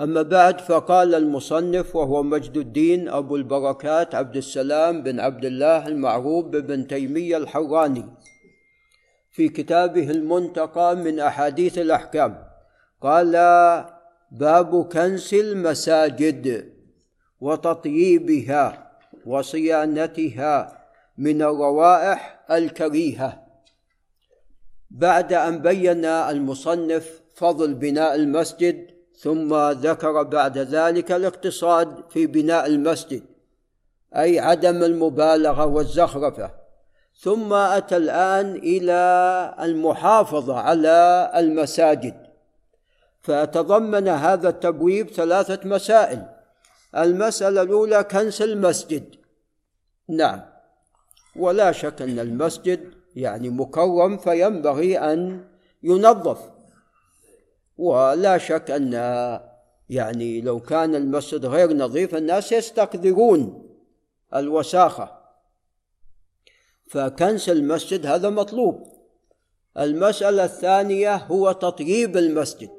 أما بعد فقال المصنف وهو مجد الدين أبو البركات عبد السلام بن عبد الله المعروف بن تيمية الحراني في كتابه المنتقى من أحاديث الأحكام. قال باب كنس المساجد وتطييبها وصيانتها من الروائح الكريهة. بعد أن بين المصنف فضل بناء المسجد ثم ذكر بعد ذلك الاقتصاد في بناء المسجد أي عدم المبالغة والزخرفة. ثم أتى الآن إلى المحافظة على المساجد. فتضمن هذا التبويب ثلاثة مسائل. المسألة الأولى كنس المسجد. نعم. ولا شك أن المسجد يعني مكرم فينبغي أن ينظف. ولا شك أن يعني لو كان المسجد غير نظيف الناس يستقدرون الوساخة. فكنس المسجد هذا مطلوب. المسألة الثانية هو تطييب المسجد.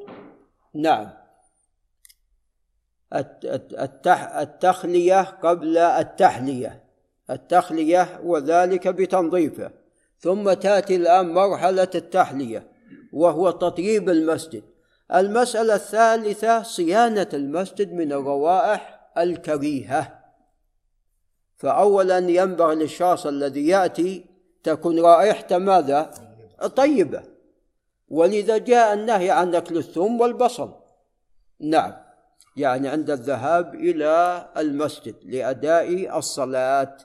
نعم. التخلية قبل التحلية. التخلية وذلك بتنظيفه. ثم تأتي الآن مرحلة التحلية وهو تطييب المسجد. المسألة الثالثة صيانة المسجد من الروائح الكريهة. فاولا ينبغي للشخص الذي يأتي تكون رائحته ماذا؟ طيبة. ولذا جاء النهي عن أكل الثوم والبصل. نعم يعني عند الذهاب إلى المسجد لأداء الصلاة.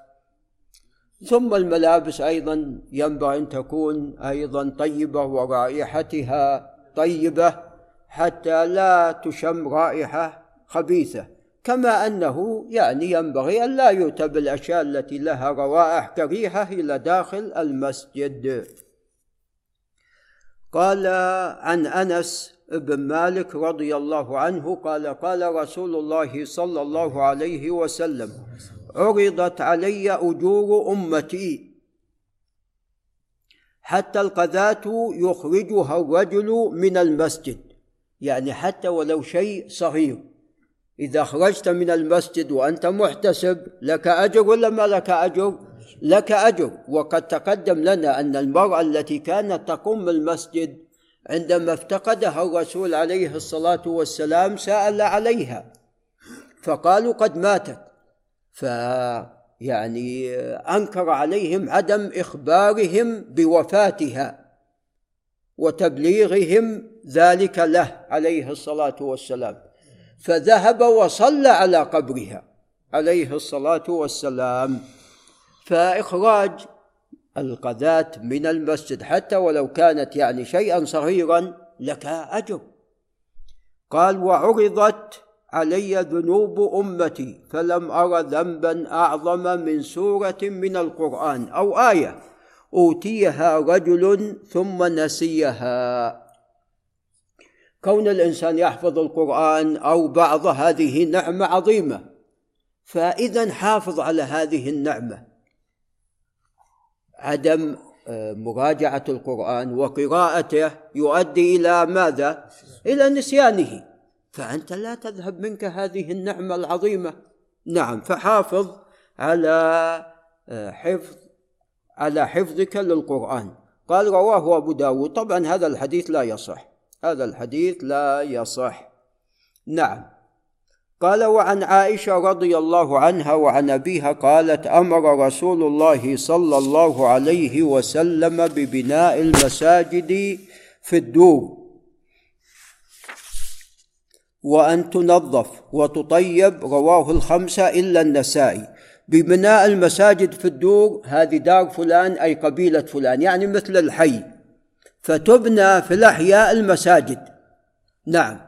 ثم الملابس أيضا ينبغي أن تكون أيضا طيبة ورائحتها طيبة. حتى لا تشم رائحة خبيثة كما أنه يعني ينبغي أن لا يؤتى بالأشياء التي لها روائح كريهة إلى داخل المسجد. قال عن أنس بن مالك رضي الله عنه قال قال رسول الله صلى الله عليه وسلم عرضت علي أجور أمتي. حتى القذاة يخرجها الرجل من المسجد. يعني حتى ولو شيء صغير إذا خرجت من المسجد وأنت محتسب لك أجر ولا ما لك أجر؟ لك أجر. وقد تقدم لنا أن المرأة التي كانت تقوم المسجد عندما افتقدها الرسول عليه الصلاة والسلام سأل عليها فقالوا قد ماتت. فيعني أنكر عليهم عدم إخبارهم بوفاتها وتبليغهم ذلك له عليه الصلاة والسلام. فذهب وصلى على قبرها عليه الصلاة والسلام. فإخراج القذاة من المسجد حتى ولو كانت يعني شيئا صغيرا لك أجر. قال وعرضت علي ذنوب أمتي فلم أر ذنبا أعظم من سورة من القرآن أو آية. أوتيها رجل ثم نسيها. كون الإنسان يحفظ القرآن أو بعض هذه نعمة عظيمة. فإذا حافظ على هذه النعمة. عدم آه، مراجعة القرآن وقراءته يؤدي إلى ماذا؟ إلى نسيانه. فأنت لا تذهب منك هذه النعمة العظيمة. نعم فحافظ على آه، حفظ على حفظك للقرآن. قال رواه أبو داود. طبعا هذا الحديث لا يصح. هذا الحديث لا يصح. نعم. قال وعن عائشة رضي الله عنها وعن أبيها قالت أمر رسول الله صلى الله عليه وسلم ببناء المساجد في الدور وأن تنظف وتطيب رواه الخمسة إلا النسائي. ببناء المساجد في الدور هذه دار فلان أي قبيلة فلان يعني مثل الحي. فتبنى في الأحياء المساجد. نعم.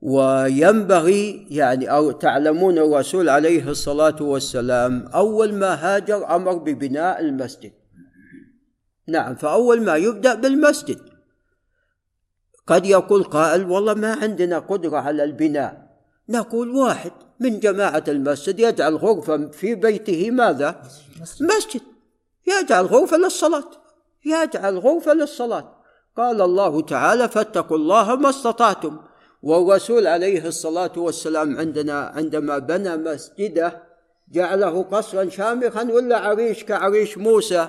وينبغي يعني أو تعلمون الرسول عليه الصلاة والسلام أول ما هاجر أمر ببناء المسجد. نعم فأول ما يبدأ بالمسجد. قد يقول قائل والله ما عندنا قدرة على البناء. نقول واحد من جماعة المسجد يجعل غرفة في بيته ماذا؟ مسجد. يجعل غرفة للصلاة. يجعل غرفة للصلاة. قال الله تعالى فاتقوا الله ما استطعتم. والرسول عليه الصلاة والسلام عندنا عندما بنى مسجده جعله قصرا شامخا ولا عريش كعريش موسى.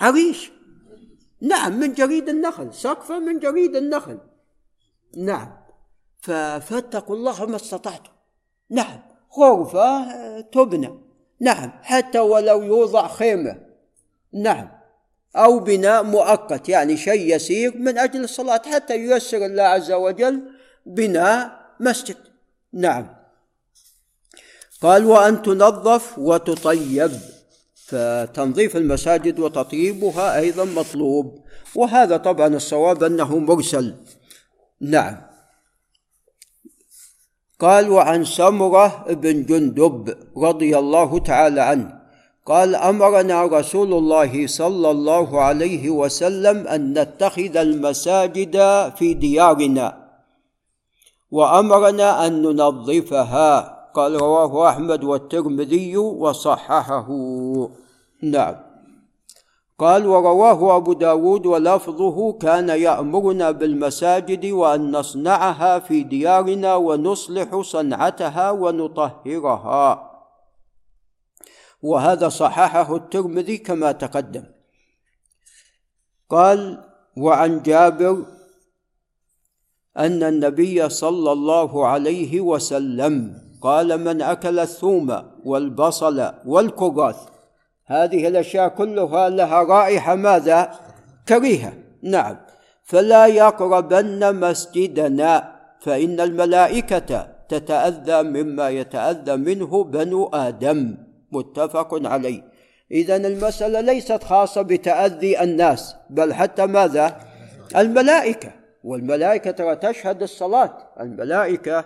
عريش. نعم من جريد النخل سقفه من جريد النخل. نعم. فاتقوا الله ما استطعتم. نعم. غرفة تبنى. نعم. حتى ولو يوضع خيمة. نعم. أو بناء مؤقت يعني شيء يسير من أجل الصلاة حتى ييسر الله عز وجل بناء مسجد. نعم. قال وأن تنظف وتطيب. فتنظيف المساجد وتطيبها أيضا مطلوب. وهذا طبعا الصواب أنه مرسل. نعم. قال وعن سمرة بن جندب رضي الله تعالى عنه. قال أمرنا رسول الله صلى الله عليه وسلم أن نتخذ المساجد في ديارنا وأمرنا أن ننظفها قال رواه أحمد والترمذي وصححه. نعم. قال ورواه أبو داود ولفظه كان يأمرنا بالمساجد وأن نصنعها في ديارنا ونصلح صنعتها ونطهرها. وهذا صححه الترمذي كما تقدم. قال وعن جابر أن النبي صلى الله عليه وسلم قال من أكل الثوم والبصل والكراث هذه الأشياء كلها لها رائحة ماذا؟ كريهة. نعم. فلا يقربن مسجدنا فإن الملائكة تتأذى مما يتأذى منه بنو آدم. متفق عليه. إذا المسألة ليست خاصة بتأذي الناس بل حتى ماذا؟ الملائكة. والملائكة ترى تشهد الصلاة. الملائكة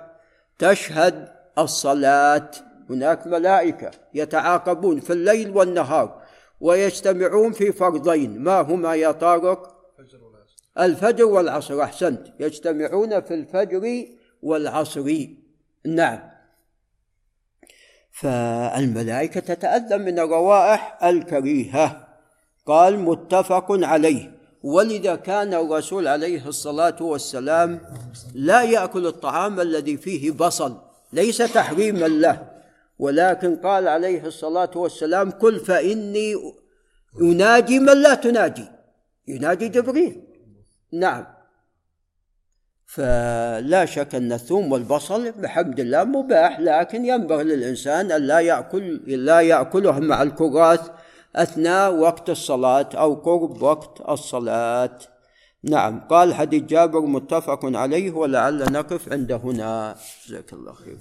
تشهد الصلاة. هناك ملائكة يتعاقبون في الليل والنهار ويجتمعون في فرضين. ما هما يا طارق؟ الفجر والعصر. أحسنت. يجتمعون في الفجر والعصر. نعم. فالملائكة تتأذى من الروائح الكريهة. قال متفق عليه. ولذا كان الرسول عليه الصلاة والسلام لا يأكل الطعام الذي فيه بصل ليس تحريما له. ولكن قال عليه الصلاة والسلام كل فإني يناجي من لا تناجي. يناجي جبريل. نعم. فلا شك أن الثوم والبصل بحمد الله مباح لكن ينبغي للإنسان أن لا يأكل لا يأكله مع الكراث أثناء وقت الصلاة أو قرب وقت الصلاة. نعم قال حديث جابر متفق عليه ولعل نقف عند هنا. جزاك الله خير.